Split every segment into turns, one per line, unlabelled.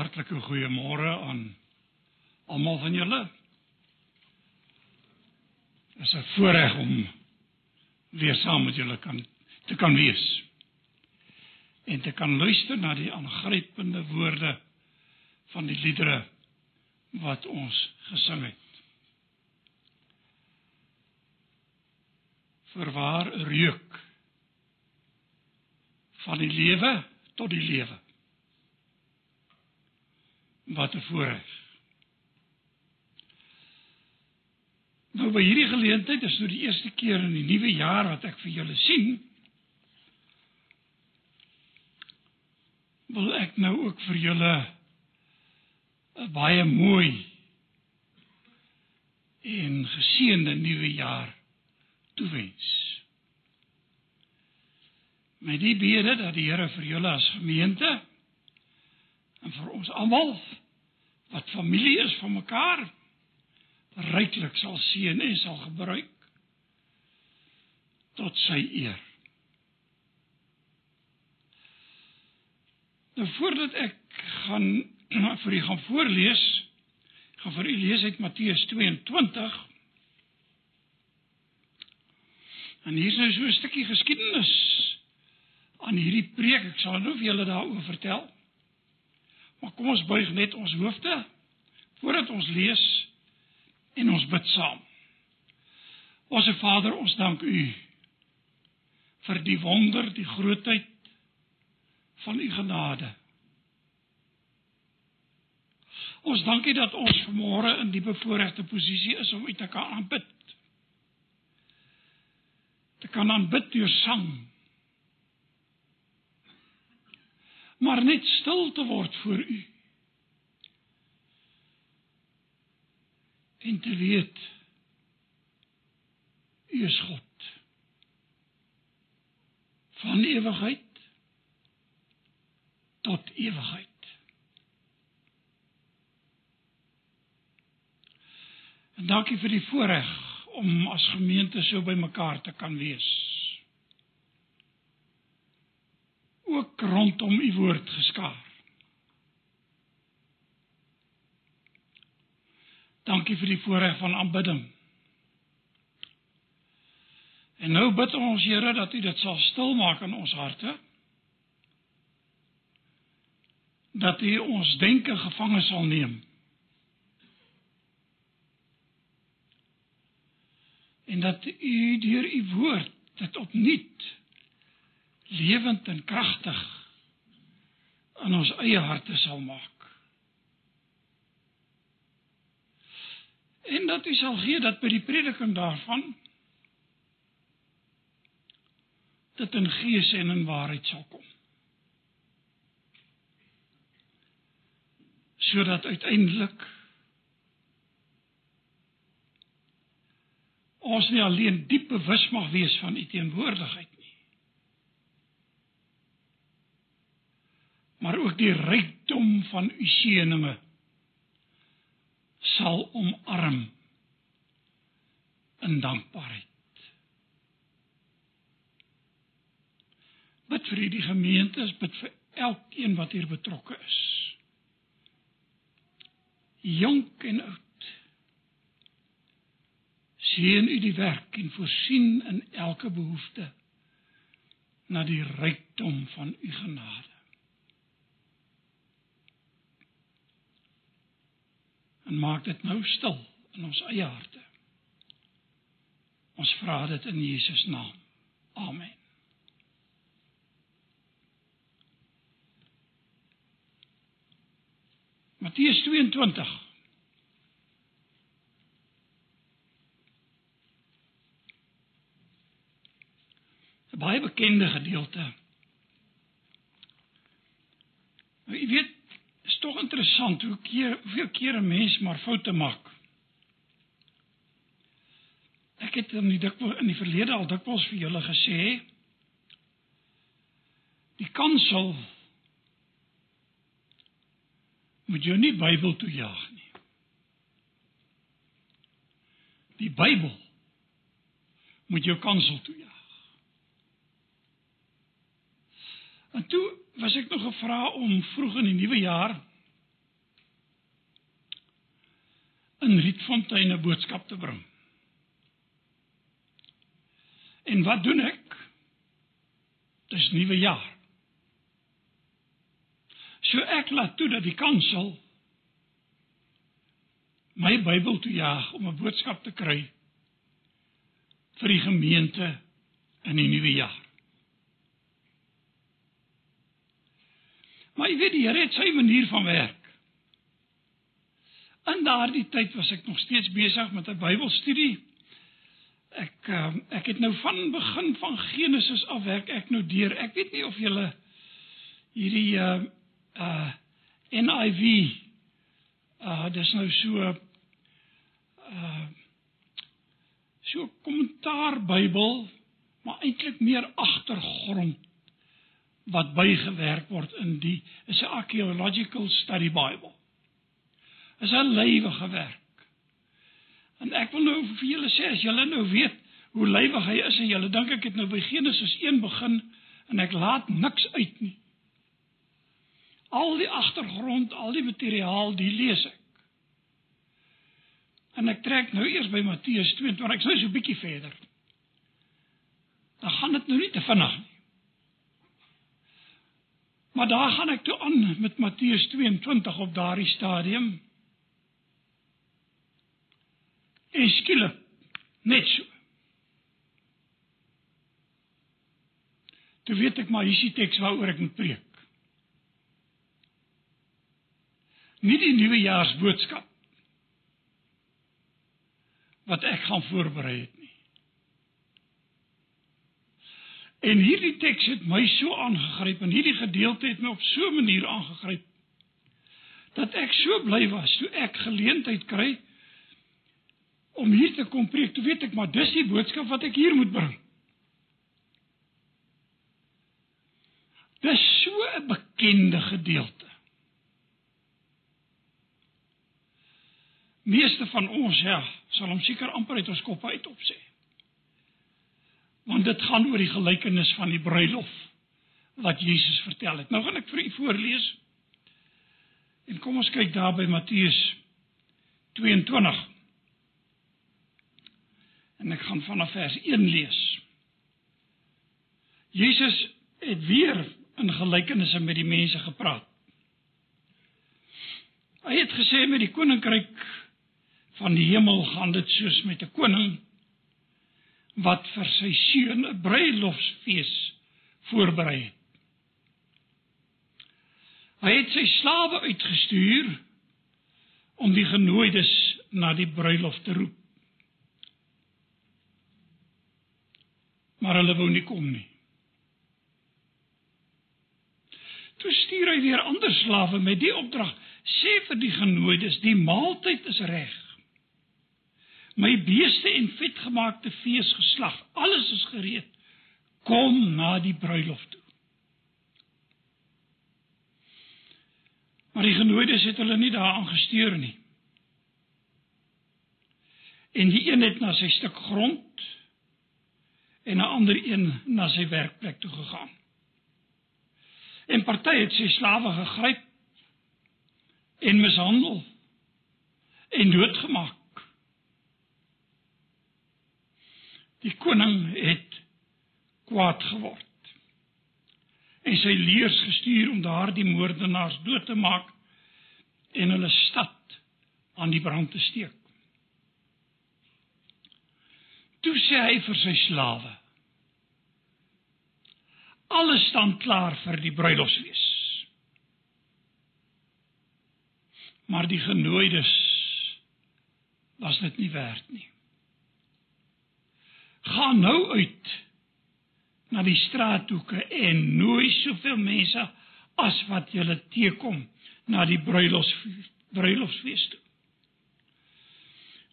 hartlike goeiemôre aan almal van julle. Dit is 'n voorreg om weer saam met julle kan te kan wees en te kan luister na die aangrypende woorde van die liedere wat ons gesing het. Verwaar reuk van die lewe tot die lewe. Wat 'n voorreg. Nou by hierdie geleentheid is nou die eerste keer in die nuwe jaar wat ek vir julle sien. Wil ek nou ook vir julle 'n baie mooi en geseënde nuwe jaar toewens. Met die bede dat die Here vir julle as gemeente en vir ons almal wat familie is van mekaar ryklik sal seën en sal gebruik tot sy eer. Nou voordat ek gaan vir u gaan voorlees, gaan vir u lees uit Matteus 22. En hier is nou so 'n stukkie geskiedenis aan hierdie preek. Ek sal nou vir julle daaroor vertel. Maar kom ons buig net ons hoofde voordat ons lees en ons bid saam. Onse Vader, ons dank U vir die wonder, die grootheid van U genade. Ons dankie dat ons vanmôre in die bevoordeelde posisie is om U te kan aanbid. Te kan aanbid deur sang. Maar net stil te word voor U. en te weet U is God van ewigheid tot ewigheid. En dankie vir die voorreg om as gemeente so bymekaar te kan wees. Ook rondom u woord geskaar. Dankie vir die voorreg van aanbidding. En nou bid ons Here dat U dit sal stil maak in ons harte. Dat U ons denke gevange sal neem. En dat U deur U woord dit opnuut lewend en kragtig in ons eie harte sal maak. en dat u sal gee dat by die prediking daarvan dit in gees en in waarheid sal kom. Sodat uiteindelik ons nie alleen diep bewus mag wees van u teenwoordigheid Maar ook die rykdom van u seëninge sal omarm in dankbaarheid. Bid vir die gemeente, bid vir elkeen wat hier betrokke is. Jonk en oud. Seën u die werk en voorsien in elke behoefte na die rykdom van u genade. En maak dit nou stil in ons eie harte. Ons vra dit in Jesus naam. Amen. Matteus 22 'n baie bekende gedeelte. Nou, jy weet tog interessant hoe keer hoeveel keer 'n mens maar foute maak. Ek het in die dikwels in die verlede al dikwels vir julle gesê die kansel moet jy nie Bybel toe jaag nie. Die Bybel moet jou kansel toe jaag. En toe was ek nog gevra om vroeg in die nuwe jaar Rietfontein 'n boodskap te bring. En wat doen ek? Dis nuwe jaar. So ek laat toe dat die kansel my Bybel toe jaag om 'n boodskap te kry vir die gemeente in die nuwe jaar. Maar jy weet die Here het sy manier van werk. In daardie tyd was ek nog steeds besig met 'n Bybelstudie. Ek uh, ek het nou van begin van Genesis af werk ek nou deur. Ek weet nie of julle hierdie uh uh NIV uh dis nou so uh so kommentaar Bybel, maar eintlik meer agtergrond wat bygewerk word in die is 'n archaeological study Bible. Is 'n lewige werk. En ek wil nou vir julle sê as julle nou weet hoe lewig hy is en julle dink ek het nou by Genesis 1 begin en ek laat niks uit nie. Al die agtergrond, al die materiaal, die lees ek. En ek trek nou eers by Matteus 22. Ek sê so 'n bietjie verder. Dan gaan dit nou nie te vinnig nie. Maar daar gaan ek toe aan met Matteus 22 op daardie stadium. En skielik net so. Toe weet ek maar hier is die teks waaroor ek moet preek. Nie die nuwe jaarsboodskap wat ek gaan voorberei het nie. En hierdie teks het my so aangegryp en hierdie gedeelte het my op so 'n manier aangegryp dat ek so bly was toe ek geleentheid kry om hier te kom preek. Toe weet ek maar dis die boodskap wat ek hier moet bring. Dis so 'n bekende gedeelte. Meeste van ons ja, sal hom seker amper uit ons kop uit opsê. Want dit gaan oor die gelykenis van die bruilof wat Jesus vertel het. Nou gaan ek vir u voorlees. En kom ons kyk daar by Matteus 22. En ek gaan vanaf vers 1 lees. Jesus het weer in gelykenisse met die mense gepraat. Hy het gesê met die koninkryk van die hemel gaan dit soos met 'n koning wat vir sy seun 'n bruilofsfees voorberei het. Hy het sy slawe uitgestuur om die genooides na die bruilof te roep. Maar hulle wou nie kom nie. Toe stuur hy weer ander slawe met die opdrag: "Sê vir die genooides, die maaltyd is reg my beeste en vetgemaakte vee is geslag. Alles is gereed. Kom na die bruilof toe. Maar die genooides het hulle nie daaraan gesteur nie. En die een het na sy stuk grond en 'n ander een na sy werkplek toe gegaan. En party het sy slawe gegryp en mishandel en doodgemaak. Die koning het kwaad geword. En sy leers gestuur om daardie moordenaars dood te maak en hulle stad aan die brand te steek. Toe sê hy vir sy slawe: Alles staan klaar vir die bruilofsfees. Maar die genooides was dit nie werd nie gaan nou uit na die straathoeke en nooi soveel mense as wat julle teekom na die bruilofsfees bruilofsfees toe.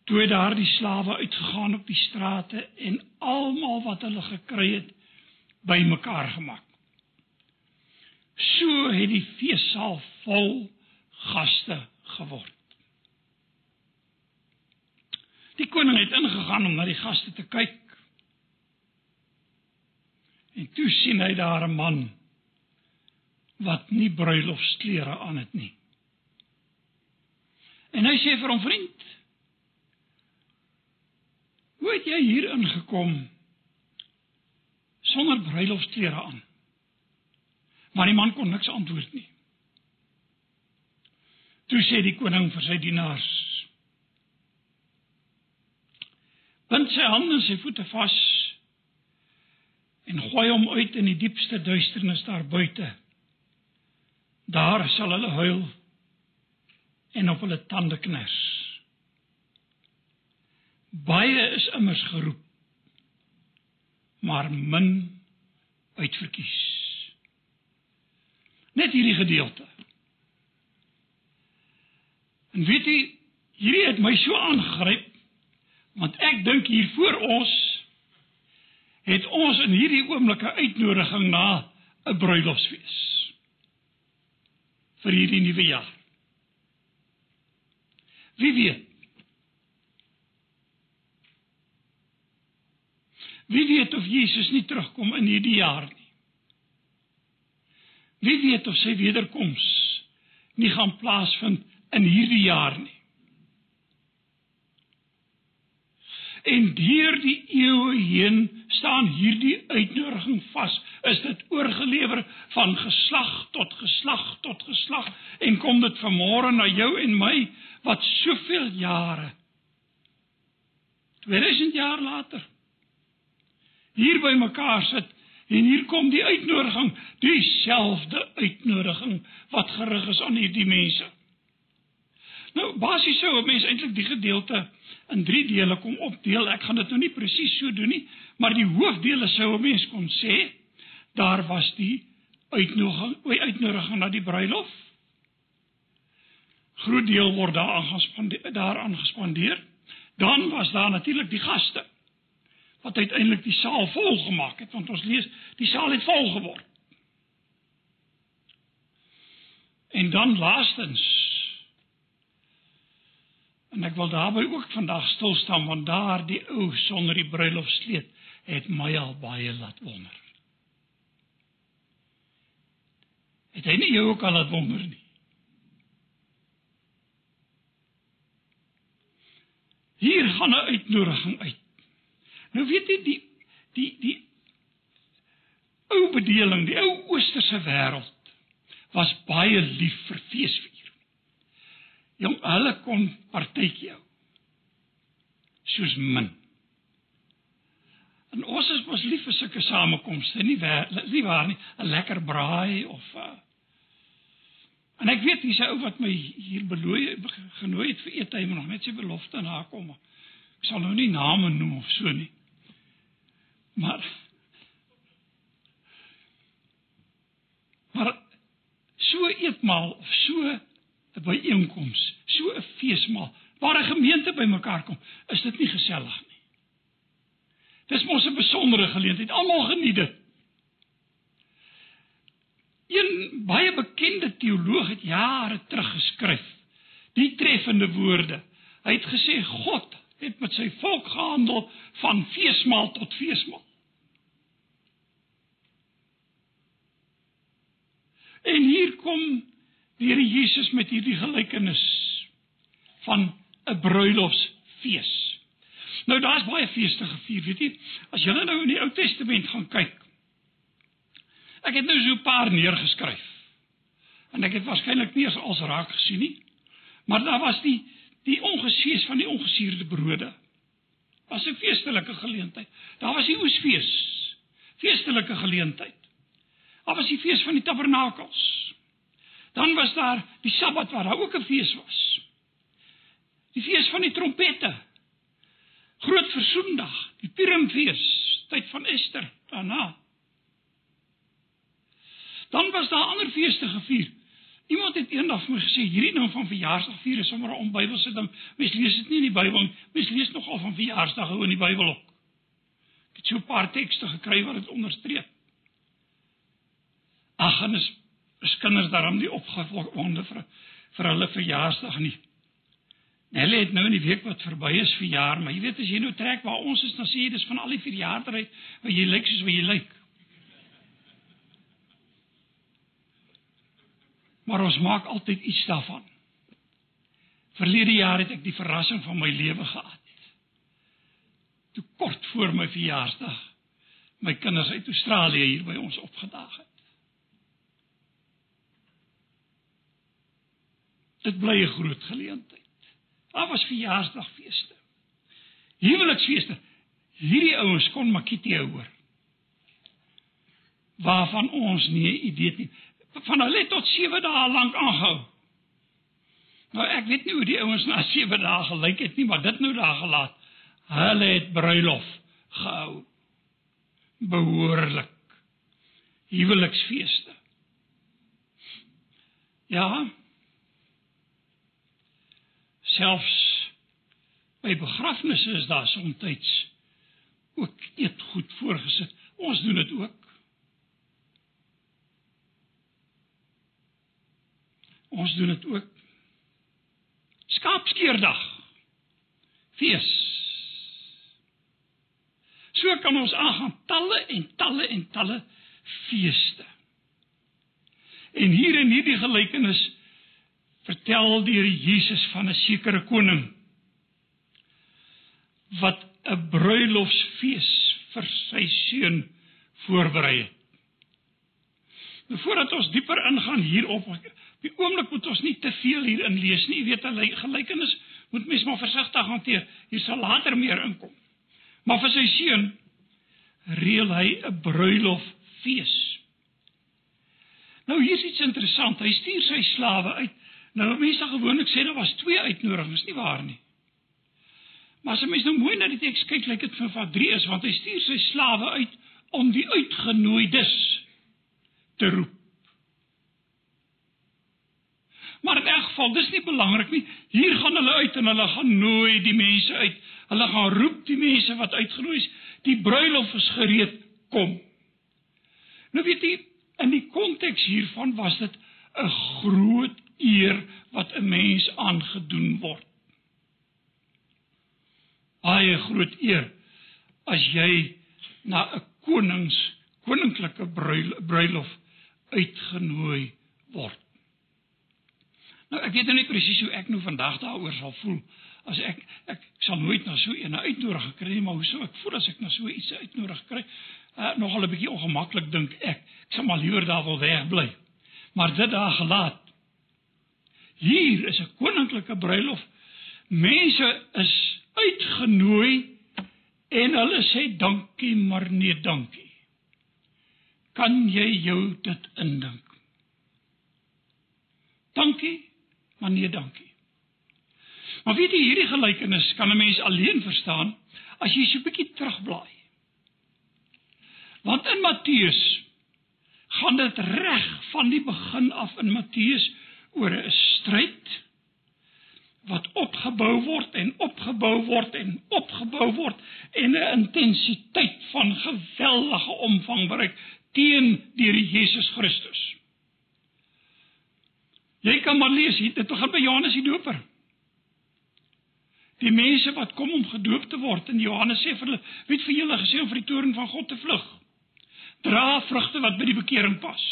Toe het daardie slawe uitgegaan op die strate en almal wat hulle gekry het bymekaar gemaak. So het die feessaal vol gaste geword. Die koning het ingegaan om na die gaste te kyk En toe sien hy daar 'n man wat nie bruilofsklere aan het nie. En hy sê vir hom vriend, Hoe het jy hier ingekom sonder bruilofsklere aan? Maar die man kon niks antwoord nie. Toe sê die koning vir sy dienaars: "Bind sy hande en sy voete vas en gooi hom uit in die diepste duisternis daar buite. Daar sal hulle huil en op hulle tande kners." Baie is immers geroep, maar min uitverkies. Net hierdie gedeelte. En weet jy, hierdie het my so aangegryp want ek dink hier voor ons het ons in hierdie oomblik 'n uitnodiging na 'n bruilofsfees vir hierdie nuwe jaar. Wie weet? Wie weet of Jesus nie terugkom in hierdie jaar nie? Wie weet of sy wederkoms nie gaan plaasvind in hierdie jaar nie? En deur die eeue heen staan hierdie uitnodiging vas. Is dit oorgelewer van geslag tot geslag tot geslag en kom dit vanmôre na jou en my wat soveel jare 2000 jaar later hier by mekaar sit en hier kom die uitnodiging, dieselfde uitnodiging wat gerig is aan hierdie mense. Nou basies sou 'n mens eintlik die gedeelte in 3 dele kom opdeel. Ek gaan dit nou nie presies so doen nie, maar die hoofdele sou 'n mens kon sê daar was die uitnodiging, oei uitnodiging na die bruilof. Groot deel word daar aangespandeer, daar aangespandeer. Dan was daar natuurlik die gaste wat uiteindelik die saal vol gemaak het want ons lees die saal het vol geword. En dan laastens en ek wil daarby ook vandag stil staan want daar die ou sonder die bruilofsleet het my al baie laat wonder. Het hy nie jou ook al laat wonder nie? Hier gaan 'n uitnodiging uit. Nou weet jy die die die ou bedeling, die ou oosterse wêreld was baie lief vir feesvier. Jong, hulle kon partytjie hou. Soos min. En ons is mos lief vir sulke samekomste, nie waar nie waar nie, 'n lekker braai of uh, En ek weet dis 'n ou wat my hier belooi genooi het vir ete, hy moet nog net sy belofte nakom. Ek sal nou nie name noem of so nie. Maar Maar so eetmaal of so 'n byeenkoms, so 'n feesmaal waar 'n gemeente bymekaar kom, is dit nie gesellig nie. Dis mos 'n besondere geleentheid. Almal geniet dit. Een baie bekende teoloog het jare terug geskryf die treffende woorde. Hy het gesê God het met sy volk gehandel van feesmaal tot feesmaal. En hier kom die Here Jesus met hierdie gelykenis van 'n bruilofsfees. Nou daar's baie feeste gevier, weet jy? As jy nou in die Ou Testament gaan kyk. Ek het nou so 'n paar neergeskryf. En ek het waarskynlik nie eens als raak gesien nie. Maar daar was die die ongesees van die ongesuurde brode. Was 'n feestelike geleentheid. Daar was die oesfees. Feestelike geleentheid. Daar was die fees van die tabernakels. Dan was daar die Sabbat waar daar ook 'n fees was. Die fees van die trompette. Groot versoendag, die Purimfees, tyd van Ester daarna. Dan was daar ander feeste gevier. Iemand het eendag vir my gesê hierdie ding van verjaarsdag vier is sommer 'n onbybelse ding. Mens lees dit nie in die Bybel nie. Mens lees nogal van verjaarsdag in die Bybel ook. Ek het so 'n paar tekste gekry wat dit onderstreep. Ag, en is, is kinders daarom nie opgewonde vir vir hulle verjaarsdag nie. Hulle het nou in die week wat verby is verjaar, maar jy weet as jy nou trek waar ons is, dan sê jy dis van al die verjaardae wat jy lyk soos wat jy lyk. Maar ons maak altyd iets daarvan. Verlede jaar het ek die verrassing van my lewe gehad. toe kort voor my verjaarsdag my kinders uit Australië hier by ons opgedaag het. Dit bly 'n groot geleentheid. Daar was verjaarsdagfeeste. Huweliksfeeste. Hierdie ouens kon Makiti hoor. Waarvan ons nie 'n idee het nie. Van hulle tot 7 dae lank aangehou. Nou ek weet nie hoe die ouens na 7 dae gelyk het nie, maar dit nou daar gelaat. Hulle het bruilof gehou. Behoorlik. Huweliksfeeste. Ja. Selfs by begrafnisse is daar soms ook eet goed voorgesit. Ons doen dit ook. Ons doen dit ook. Skaapskeerdag. Fees. So kan ons aangaan talle en talle en talle feeste. En hier in hierdie gelykenis vertel Here Jesus van 'n sekere koning wat 'n bruilofsfees vir sy seun voorberei het. Nou voordat ons dieper ingaan hierop, op die oomblik moet ons nie te veel hierin lees nie. Jy weet 'n gelykenis moet mens maar versigtig hanteer. Hier sal later meer inkom. Maar vir sy seun reël hy 'n bruiloffees. Nou hier is iets interessant. Hy stuur sy slawe uit. Nou mense gewoonlik sê daar was twee uitnodigings, nie waar nie? Maar as jy mens nou mooi na die teks kyk, lyk dit vir wat drie is, want hy stuur sy slawe uit om die uitgenooides te roep. Maar in elk geval, dis nie belangrik nie. Hier gaan hulle uit en hulle gaan nooi die mense uit. Hulle gaan roep die mense wat uitgenooi is. Die bruilof is gereed, kom. Nou weet jy, in die konteks hiervan was dit 'n groot eer wat 'n mens aangedoen word. Baie groot eer as jy na 'n konings koninklike bruilof uitgenooi word. Nou ek weet nou nie presies hoe ek nou vandag daaroor sal voel as ek ek sal nooit na so 'n uitnodiging kry nie, maar hoe sou ek voel as ek na so iets uitnodig kry? Uh nogal 'n bietjie ongemaklik dink ek. Ek sal maar liewer daar wil wegbly. Maar dit daar gelaat. Hier is 'n koninklike bruilof. Mense is uitgenooi en hulle sê dankie, maar nee dankie. Kan jy jou dit indink? Dankie, maar nee dankie. Maar weet jy hierdie gelykenis kan 'n mens alleen verstaan as jy so 'n bietjie terugblaai. Want in Matteus gaan dit reg van die begin af in Matteus oor 'n stryd wat opgebou word en opgebou word en opgebou word en 'n intensiteit van geweldige omvang bereik teen die Jesus Christus. Jy kan maar lees hier, dit begin by Johannes die Doper. Die mense wat kom om gedoop te word en Johannes sê vir hulle, weet vir julle gesê om vir die toorn van God te vlug. Dra vrugte wat by die bekering pas.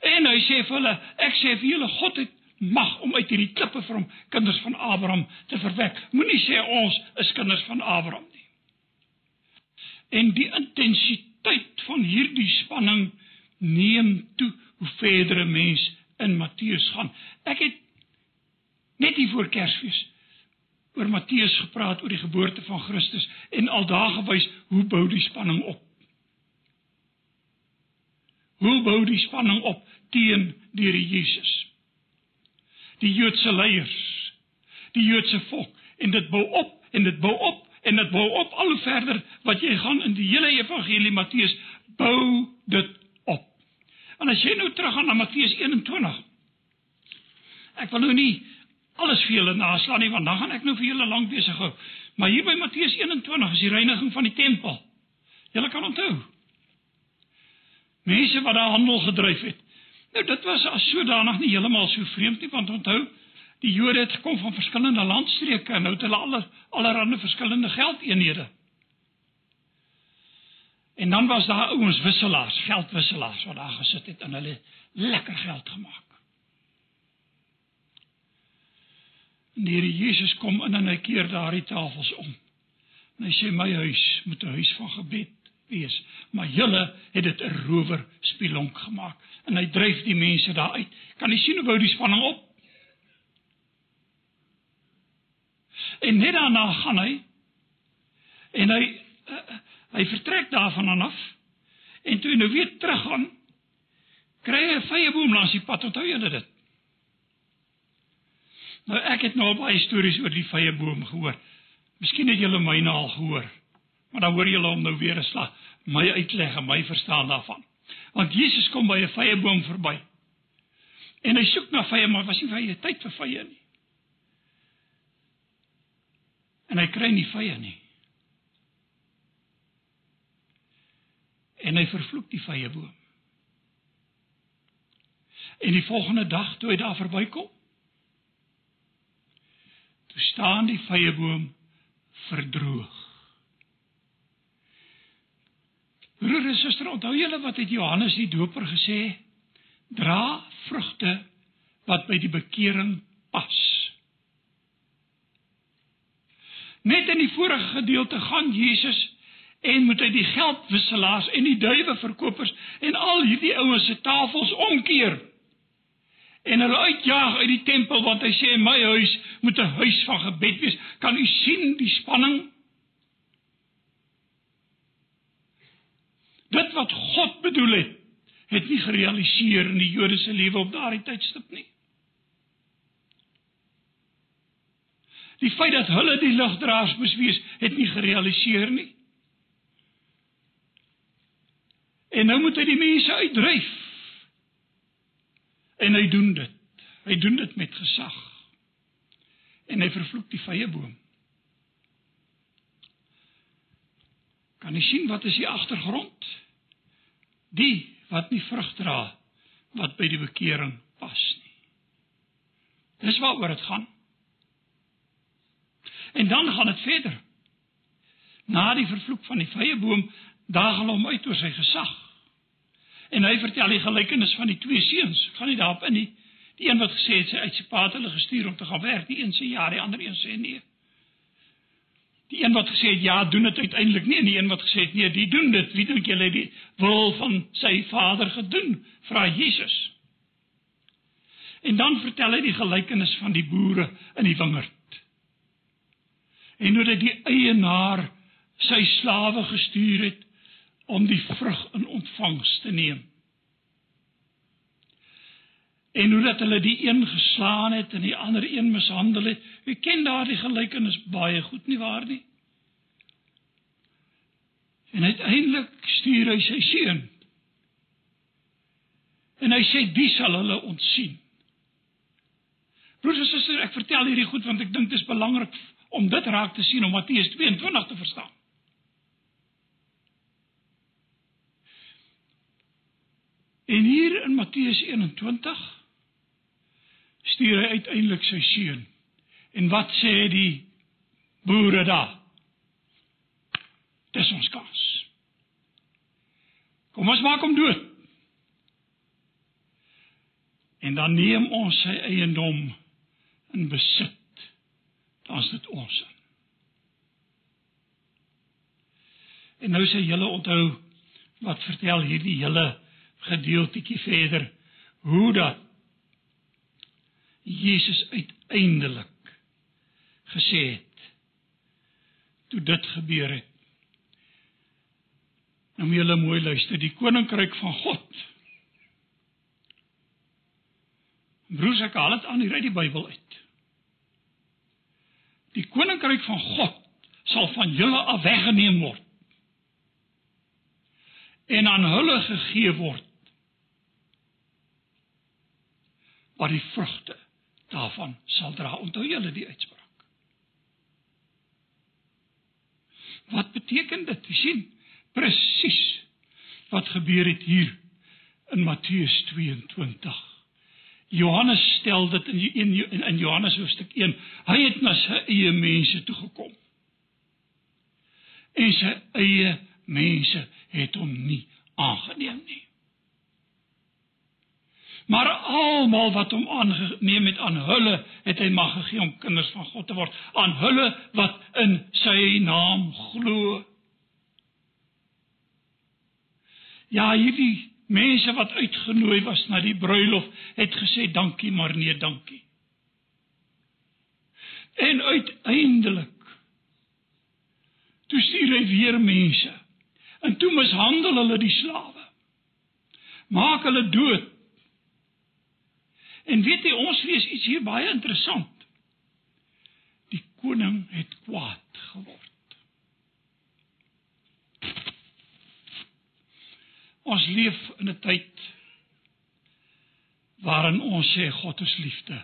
En hy sê vir hulle, ek sê vir julle God het mag om uit hierdie klippe vir hom kinders van Abraham te verwek. Moenie sê ons is kinders van Abraham nie. En die intensiteit van hierdie spanning neem toe hoe verder 'n mens in Matteus gaan. Ek het net hier voor Kersfees oor Matteus gepraat oor die geboorte van Christus en aldaar gewys hoe bou die spanning op. Hoe bou die spanning op teen die Here Jesus? Die Joodse leiers, die Joodse volk en dit bou op en dit bou op en dit bou op al verder wat jy gaan in die hele evangelie Matteus bou dit op. En as jy nou teruggaan na Matteus 21 Ek wil nou nie alles vir julle naslaan nie want dan gaan ek nou vir julle lank besig hou. Maar hier by Matteus 21 is die reiniging van die tempel. Julle kan onthou. Mense wat daar handel gedryf het. Nou dit was as sodanig nie heeltemal so vreemd nie want onthou die Jode het gekom van verskillende landstreke en nou het hulle aller allerlei verskillende geldeenhede. En dan was daar ouens wisselaars, geldwisselaars wat daar gesit het en hulle lekker geld gemaak. En die Here Jesus kom in en hy keer daardie tafels om. En hy sê my huis moet 'n huis van gebed wees, maar julle het dit 'n rower spilonk gemaak en hy dryf die mense daar uit. Kan jy sien hoe bou die spanning op? En net daarna gaan hy en hy uh, hy vertrek daarvan af en toe hy nou weer teruggaan kry hy 'n vye boom langs die pad. Onthou julle dit? Nou ek het nou baie stories oor die vye boom gehoor. Miskien het julle myne al gehoor. Maar dan hoor julle hom nou weer 'n slag my uitleg en my verstaan daarvan. Want Jesus kom by 'n vye boom verby. En hy soek na vye, maar was nie vye tyd vir vye nie. En hy kry nie vye nie. En hy vervloek die vye boom. En die volgende dag toe hy daar verbykom, toe staan die vye boom verdroog. Broer en suster, onthou julle wat het Johannes die Doper gesê? Dra vrugte wat by die bekering pas. Net in die vorige gedeelte gaan Jesus en moet hy die geldwisselaars en die duiweverkopers en al hierdie ouens se tafels omkeer en hulle uitjaag uit die tempel want hy sê my huis moet 'n huis van gebed wees. Kan u sien die spanning? Dit wat God bedoel het, het nie gerealiseer in die Jode se lewe op daardie tydstip nie. Die feit dat hulle die ligdraers moes wees, het nie gerealiseer nie. En nou moet hy die mense uitdryf. En hy doen dit. Hy doen dit met gesag. En hy vervloek die vye boom. Kan jy sien wat is die agtergrond? Die wat nie vrug dra wat by die bekering pas nie. Dis waaroor dit gaan. En dan gaan dit verder. Na die vervloek van die vye boom, daag hulle hom uit oor sy gesag. En hy vertel die gelykenis van die twee seuns. Gaan nie daarop in nie. Die een wat gesê het sy uit sy pa het hulle gestuur om te gaan werk, die een sê ja, die ander een sê nee. Die een wat gesê het ja, doen dit uiteindelik nie en die een wat gesê het nee, die doen dit. Wie dink julle die wil van sy vader gedoen? Vra Jesus. En dan vertel hy die gelykenis van die boere in die wingerd. En hoe dit die eienaar sy slawe gestuur het om die vrug in ontvangs te neem. En hoe dat hulle die een geslaan het en die ander een mishandel het. U ken daardie gelykenis baie goed nie waar nie? En uiteindelik stuur hy sy seun. En hy sê dis sal hulle ontsien. Broers en susters, ek vertel hierdie goed want ek dink dit is belangrik om dit raak te sien om Matteus 22 te verstaan. En hier in Matteus 21 stuur hy uiteindelik sy seun. En wat sê die boere daar? Dis ons kans. Kom ons maak hom dood. En dan neem ons sy eiendom in besit. Dan is dit ons. En nou sê julle onthou wat vertel hierdie hele gedeeltjie verder hoe dat Jesus uiteindelik gesê het toe dit gebeur het. Nou moet julle mooi luister, die koninkryk van God. Broers, ek haal dit aan hier uit die Bybel uit. Die koninkryk van God sal van julle af weggeneem word en aan hulle gegee word wat die vrugte daarvan sal dra. Onthou julle die uitspraak. Wat beteken dit? Jy sien presies wat gebeur het hier in Matteus 22. Johannes stel dit in in, in Johannes hoofstuk 1. Hy het na sy eie mense toe gekom. En sy eie mense het hom nie aangeneem nie. Maar almal wat hom aangeneem het aan hulle het hy mag gegee om kinders van God te word, aan hulle wat in sy naam glo. Ja, hierdie mense wat uitgenooi was na die bruilof het gesê dankie, maar nee, dankie. En uiteindelik toe stuur hy weer mense. En toe mishandel hulle die slawe. Maak hulle dood. En weet jy, ons lees iets hier baie interessant. Die koning het kwaad geword. Ons leef in 'n tyd waarin ons sê God is liefde.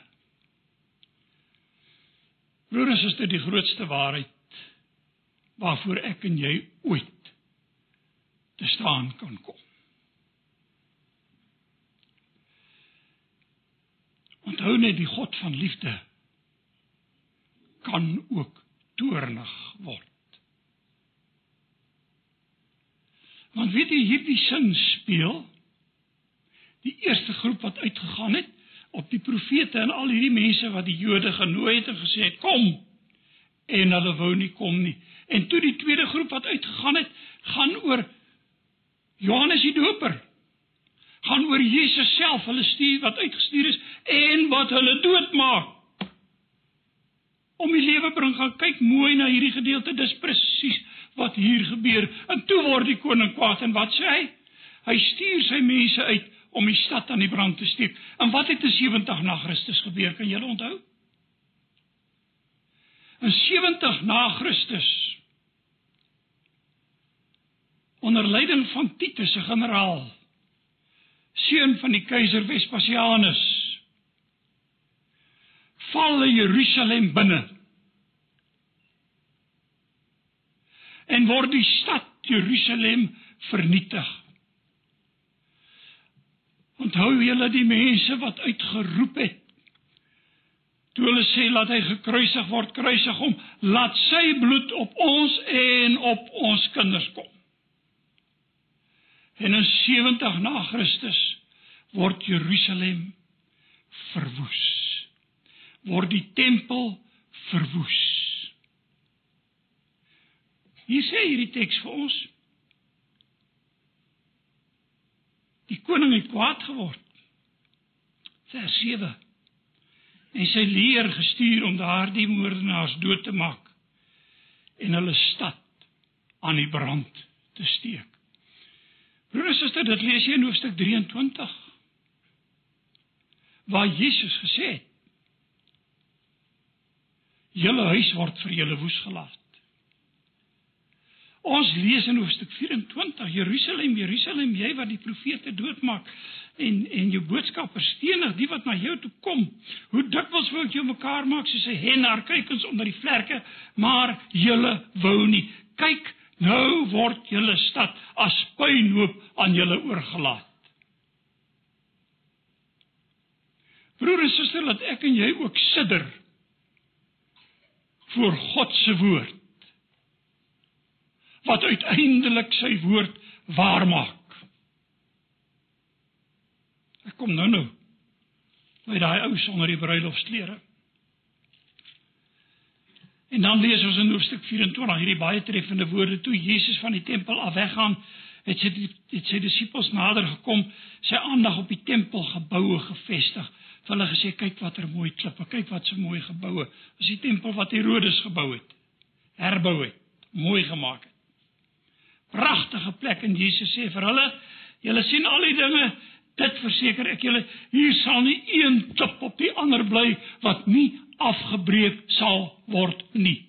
Broers, is dit die grootste waarheid waarvoor ek en jy ooit te staan kan kom. Onthou net die God van liefde kan ook toornig word. Want weet jy hierdie sin speel die eerste groep wat uitgegaan het op die profete en al hierdie mense wat die Jode genooi het en gesê het kom en hulle wou nie kom nie. En toe die tweede groep wat uitgegaan het, gaan oor Johannes die Doper. Gaan oor Jesus self, hulle stuur wat uitgestuur is en wat hulle doodmaak. Om die lewe bring gaan kyk mooi na hierdie gedeelte, dis presies wat hier gebeur. En toe word die koning kwaad en wat sê hy? Hy stuur sy mense uit om die stad aan die brand te steek. En wat het in 70 na Christus gebeur? Kan julle onthou? In 70 na Christus onder leiding van Titus se generaal seun van die keiser Vespasianus val Jerusalem binne en word die stad Jerusalem vernietig. Onthou julle die mense wat uitgeroep het toe hulle sê laat hy gekruisig word, kruisig hom, laat sy bloed op ons en op ons kinders kom. En in 70 na Christus word Jerusalem verwoes. Word die tempel verwoes. Hier sê hierdie teks vir ons. Die koning het kwaad geword. Vers 7. En sy leer gestuur om daardie moordenaars dood te maak en hulle stad aan die brand te steek. Broers en susters, dit lees jy in hoofstuk 23 waar Jesus gesê het: "Julle huis word vir julle woes gelaat." Ons lees in hoofstuk 24 Jerusalem, Jerusalem, jy wat die profete doodmaak en en jou boodskappers stenig die wat na jou toe kom. Hoe dikwels wou ek jou mekaar maak soos 'n hen haar kuikens onder die vlerke, maar julle wou nie. Kyk, nou word julle stad as puinhoop aan julle oorgelaat. Broer en suster, laat ek en jy ook sidder voor God se woord wat uiteindelik sy woord waar maak. Ek kom nou nou by daai ou sonder die bruilofsklere. En dan lees ons in hoofstuk 24 hierdie baie treffende woorde toe Jesus van die tempel af weggaan, het sy het sy disippels nader gekom, sy aandag op die tempelgeboue gefestig. Hulle gesê kyk watter mooi klippe, kyk wat so mooi geboue. Dis die tempel wat Herodes gebou het. Herbou het, mooi gemaak het pragtige plek en Jesus sê vir hulle, julle sien al die dinge, dit verseker ek julle, hier sal nie een klip op die ander bly wat nie afgebreek sal word nie.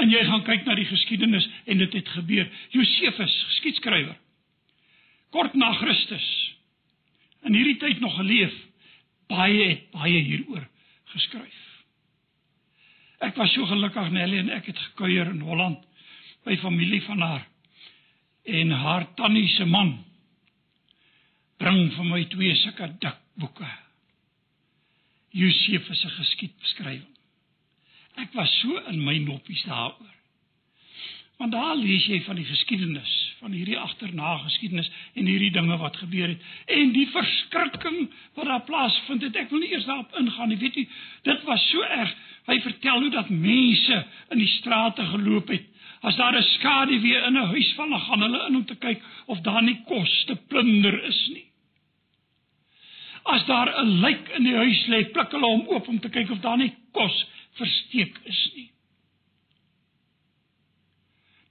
En jy gaan kyk na die geskiedenis en dit het gebeur. Josefus, geskiedskrywer, kort na Christus in hierdie tyd nog geleef, baie het baie hieroor geskryf. Ek was so gelukkig Nelly en ek het gekuier in Holland by familie van haar en haar tannie se man bring vir my twee sulke dik boeke. Josef se geskiedbeskrywing. Ek was so in my noppies daaroor. Want daar lees jy van die geskiedenis, van hierdie agterna geskiedenis en hierdie dinge wat gebeur het en die verskrikking wat daar plaasvind het. Ek wil nie eers daarop ingaan nie. Weet jy, dit was so erg. Hy vertel hoe dat mense in die strate geloop het. As daar 'n skadu weer in 'n huis val, gaan hulle in om te kyk of daar nie kos te plunder is nie. As daar 'n lijk in die huis lê, pluk hulle hom oop om te kyk of daar nie kos versteek is nie.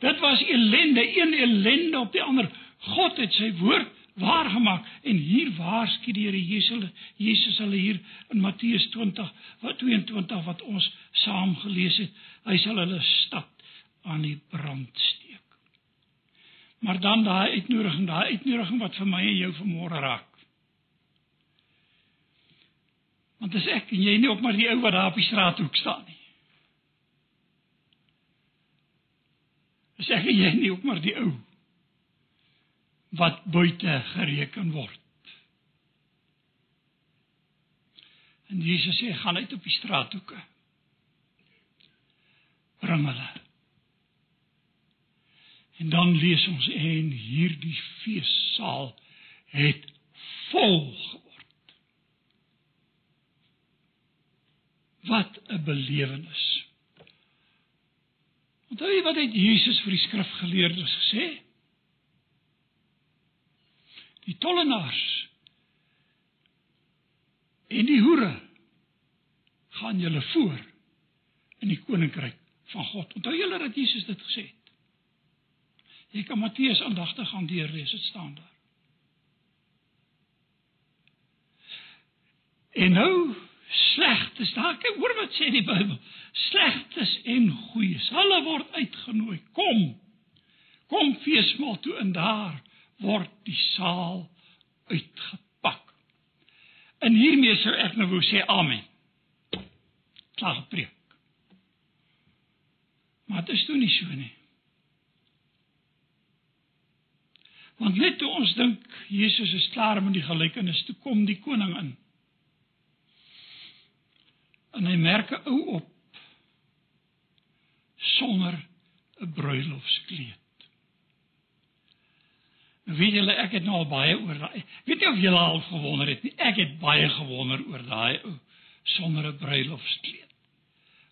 Dit was ellende, een ellende op die ander. God het sy woord waargemaak en hier waarsku die Here Jesus Jesus hulle hier in Matteus 20 wat 22 wat ons saam gelees het. Hy sal hulle stad aan die brand steek. Maar dan daai uitnodiging, daai uitnodiging wat vir my en jou vanmôre raak. Want as ek en jy nie op maar die ou wat daar op die straathoek staan nie. Sê jy nie ook maar die ou wat buite gereken word. En Jesus sê gaan uit op die straathoeke. Bring hulle. En dan lees ons en hierdie feessaal het vol geword. Wat 'n belewenis. Onthou jy wat het Jesus vir die skrifgeleerdes gesê? Die tollenaars en die hoere gaan julle voor in die koninkryk van God. Onthou julle dat Jesus dit gesê het? Jy kan Matteus aandagtig gaan deurlees, dit staan daar. En nou slegtes. Daar kyk hoor wat sê die Bybel. Slegtes en goeies. Hulle word uitgenooi. Kom. Kom feesmaal toe en daar word die saal uitgepak. En hiermee sou ek nou wou sê amen. Klaar gepreek. Maar dit is toe nie so nie. Want net toe ons dink Jesus is klaar met die gelykenis, toe kom die koning in en hy merk 'n ou op sonder 'n bruilofskleed. Nou weet julle ek het nou al baie oor daai. Weet jy of julle al gewonder het nie? Ek het baie gewonder oor daai ou sonder 'n bruilofskleed.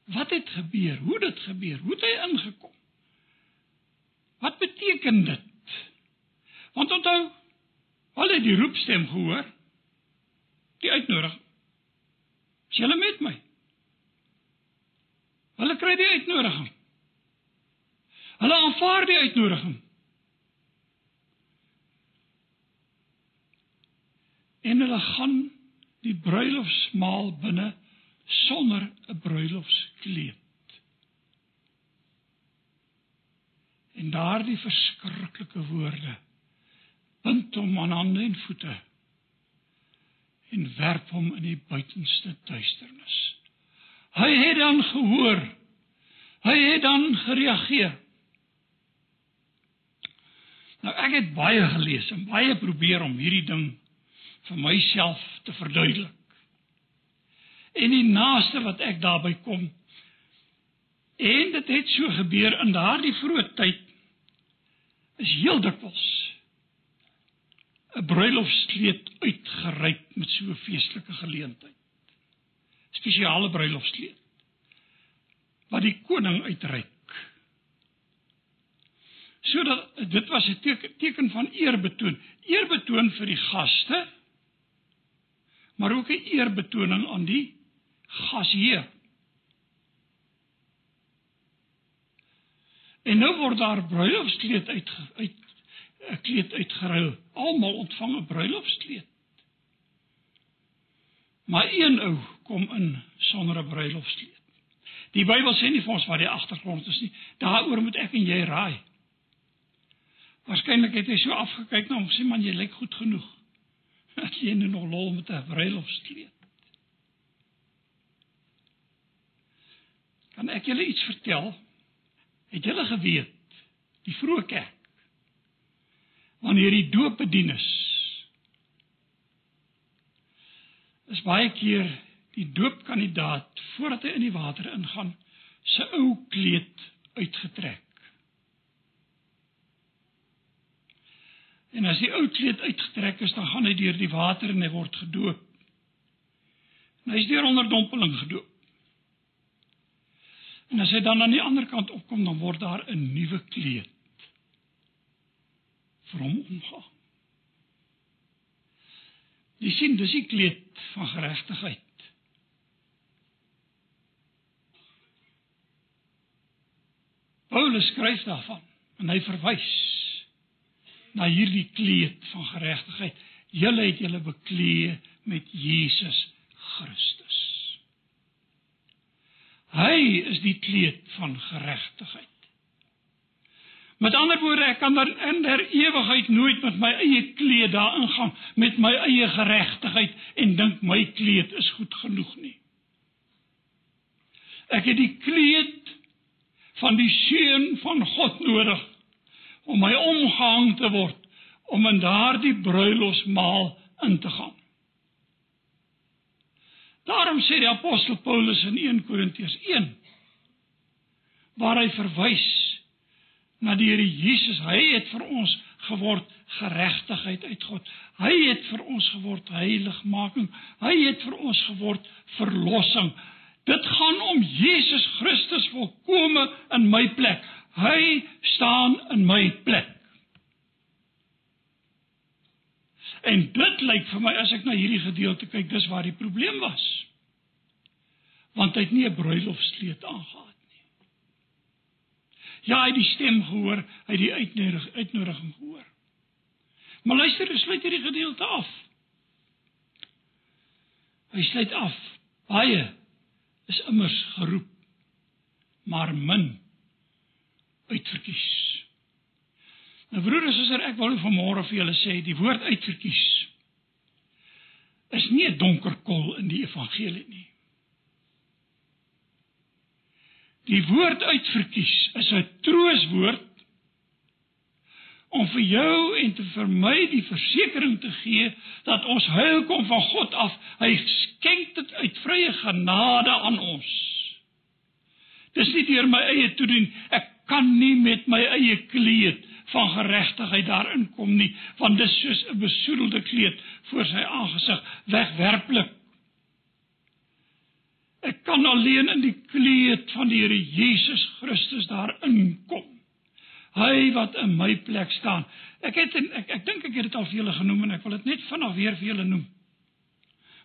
Wat het gebeur? Hoe dit gebeur? Hoe het hy ingekom? Wat beteken dit? Want onthou, al het die roepstem gehoor, die uitnodiging. Is julle met my? Hulle kry die uitnodiging. Hulle aanvaar die uitnodiging. En hulle gaan die bruilofsmaal binne sonder 'n bruilofskleed. En daardie verskriklike woorde bind hom aan hande en voete en werp hom in die buitenste duisternis. Hy het dan gehoor. Hy het dan gereageer. Nou ek het baie gelees en baie probeer om hierdie ding vir myself te verduidelik. En die naaste wat ek daarby kom en dit het so gebeur in daardie vroeë tyd is heel dikwels 'n bruilofskleed uitgereik met so 'n feestelike geleentheid spesiale bruilofskleed wat die koning uitreik. Sodat dit was 'n teken, teken van eerbetoon, eerbetoon vir die gaste, maar ook 'n eerbetoning aan die gasheer. En nou word daar bruilofskleed uit uit 'n kleed uitgeruil. Almal ontvang 'n bruilofskleed. Maar een ou kom in sonder 'n bruilofskleed. Die Bybel sê nie vir ons wat die agtergrond is nie. Daaroor moet ek en jy raai. Waarskynlik het hy so afgekyk na hom sê man jy lyk goed genoeg. Dat jy nou nog lol met 'n bruilofskleed. Kan ek julle iets vertel? Het julle geweet die vroeë kerk wanneer die doop bedien is is baie keer die doopkandidaat voordat hy in die water ingaan, sy ou kleed uitgetrek. En as die ou kleed uitgetrek is, dan gaan hy deur die water en hy word gedoop. En hy is deur onderdompeling gedoop. En as hy dan aan die ander kant opkom, dan word daar 'n nuwe kleed vir hom omgehang. Jy sien, dis die kleed van geregtigheid. Paulus skryf daarvan en hy verwys na hierdie kleed van geregtigheid. Julle het julle bekleë met Jesus Christus. Hy is die kleed van geregtigheid. Met ander woorde, ek kan dan in der ewigheid nooit met my eie kleed daarin gaan met my eie geregtigheid en dink my kleed is goed genoeg nie. Ek het die kleed van die seun van God nodig om my omgehang te word om in daardie bruilofsmaal in te gaan. Daarom sê die apostel Paulus in 1 Korintiërs 1 waar hy verwys na die Here Jesus, hy het vir ons geword geregtigheid uit God. Hy het vir ons geword heiligmaking. Hy het vir ons geword verlossing. Dit gaan om Jesus Christus volkome in my plek. Hy staan in my plek. En dit lyk vir my as ek na hierdie gedeelte kyk, dis waar die probleem was. Want hy het nie 'n bruilofskleed aangetree. Ja, hy het die stem gehoor, hy het die uitnodiging uitnodiging gehoor. Maar luister, hy sluit hierdie gedeelte af. Hy sluit af. Baie is immers geroep, maar min uitverkies. Nou broeders, suster, ek wil vanmôre vir julle sê, die woord uitverkies is nie 'n donker kol in die evangelie nie. Die woord uitverkies is 'n trooswoord om vir jou en te vir my die versekering te gee dat ons heil kom van God af. Hy skenk dit uit vrye genade aan ons. Dis nie deur my eie toedien. Ek kan nie met my eie kleed van geregtigheid daarin kom nie, want dis soos 'n besoedelde kleed voor sy aangesig, wegwerplik. Ek kan alleen in die kleed van die Here Jesus Christus daarin kom. Hy wat in my plek staan. Ek het ek ek dink ek het dit al vir julle genoem en ek wil dit net vinnig weer vir julle noem.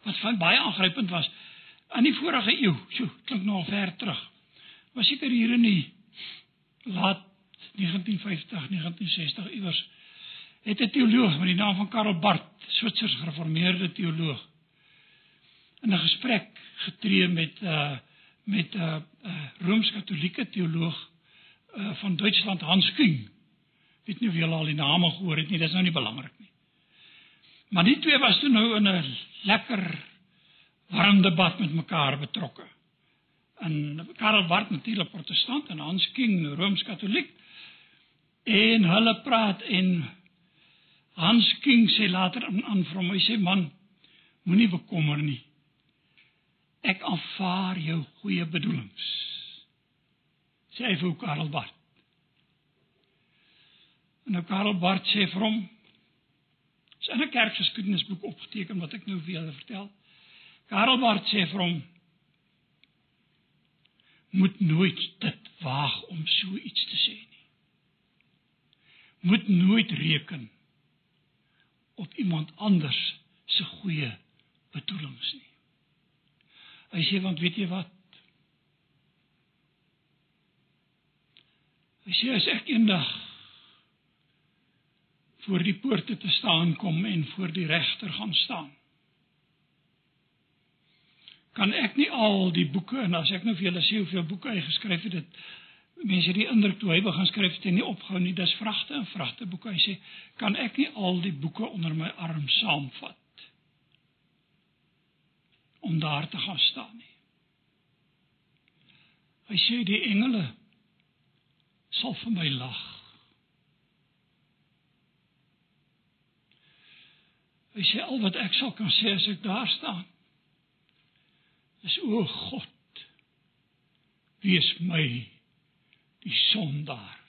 Wat van baie aangrypend was aan die vorige eeu. Sjoe, klink nou al ver terug. Was seker hier in die laat 1950, 1960 iewers het 'n teoloog met die naam van Karl Barth, Switserse gereformeerde teoloog, in 'n gesprek getree met uh, met 'n uh, uh, Rooms-Katolieke teoloog uh, van Duitsland, Hans Küng. Weet nie of julle al die name gehoor het nie, dis nou nie belangrik nie. Maar die twee was toe nou in 'n lekker warm debat met mekaar betrokke. En Karl Barth natuurlik protestant en Hans Küng Rooms-Katoliek. En hulle praat en Hans King sê later aan aan vir hom, hy sê man, moenie bekommer nie. Ek aanvaar jou goeie bedoelings. Sê hy vir Karel Bart. En nou Karel Bart sê vir hom, is in 'n kerkgeskiedenisboek opgeteken wat ek nou vir julle vertel. Karel Bart sê vir hom moet nooit dit waag om so iets te sê nie moet nooit reken op iemand anders se goeie bedoelings nie. Hy sê want weet jy wat? Hy sê as ek eendag voor die poorte te staan kom en voor die regter gaan staan kan ek nie al die boeke en as ek nou vir julle sê hoeveel boeke hy geskryf het dit mense die indruk toe hy begin skryf het hy nie opgehou nie dis vragte en vragte boeke hy sê kan ek nie al die boeke onder my arm saamvat om daar te gaan staan nie. Hy sê die engele sal vir my lag. Hy sê al wat ek sal kan sê as ek daar staan is o God wees my die sondaar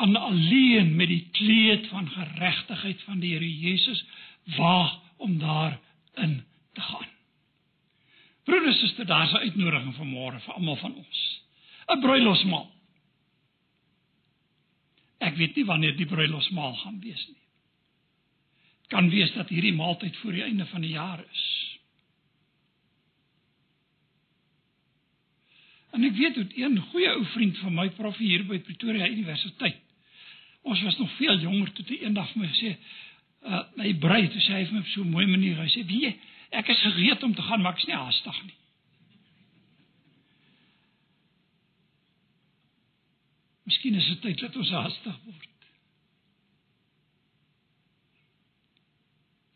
kan alleen met die kleed van geregtigheid van die Here Jesus waag om daarin te gaan. Broeders en susters, daar's 'n uitnodiging vir môre vir almal van ons. 'n Bruilofsmaal. Ek weet nie wanneer die bruilofsmaal gaan wees nie. Kan wees dat hierdie maaltyd voor die einde van die jaar is. En ek weet hoe 'n goeie ou vriend van my prof hier by Pretoria Universiteit. Ons was nog veel jonger toe hy eendag vir my gesê, uh my brei toe sê hy vir my op so 'n mooi manier, hy sê, "Wie, ek is gereed om te gaan, maar ek is nie haastig nie." Miskien is dit tyd dat ons haastig word.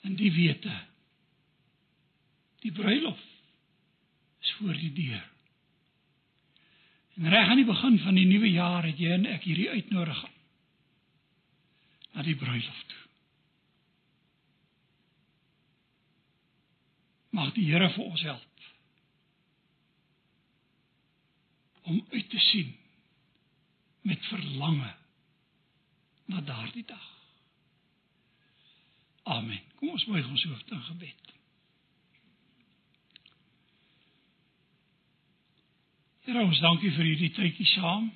En die wete. Die bruilof is voor die deur. En reg aan die begin van die nuwe jaar het jy en ek hierdie uitnodiging na die bruilof toe. Mag die Here vir ons help om uit te sien met verlange na daardie dag. Amen. Kom ons buig ons hoofde in gebed. Here ons dankie vir hierdie tydjie saam.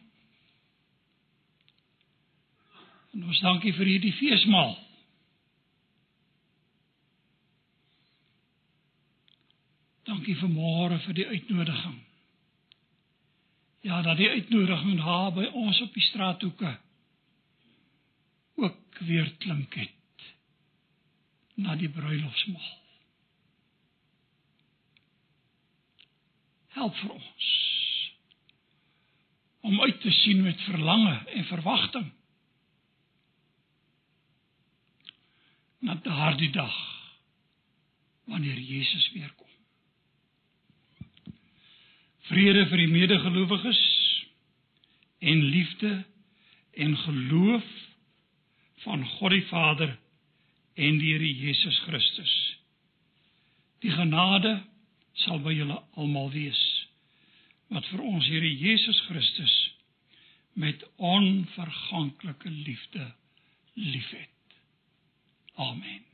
En ons dankie vir hierdie feesmaal. Dankie vir môre vir die uitnodiging. Ja, dat die uitnodiging daar by ons op die straathoeke ook weer klink het na die bruilofsmaal. Help vir ons om uit te sien met verlange en verwagting na daardie dag wanneer Jesus weer kom. Vrede vir die medegelowiges en liefde en geloof van God die Vader en die Here Jesus Christus. Die genade sal by julle almal wees wat vir ons Here Jesus Christus met onverganklike liefde liefhet. Amen.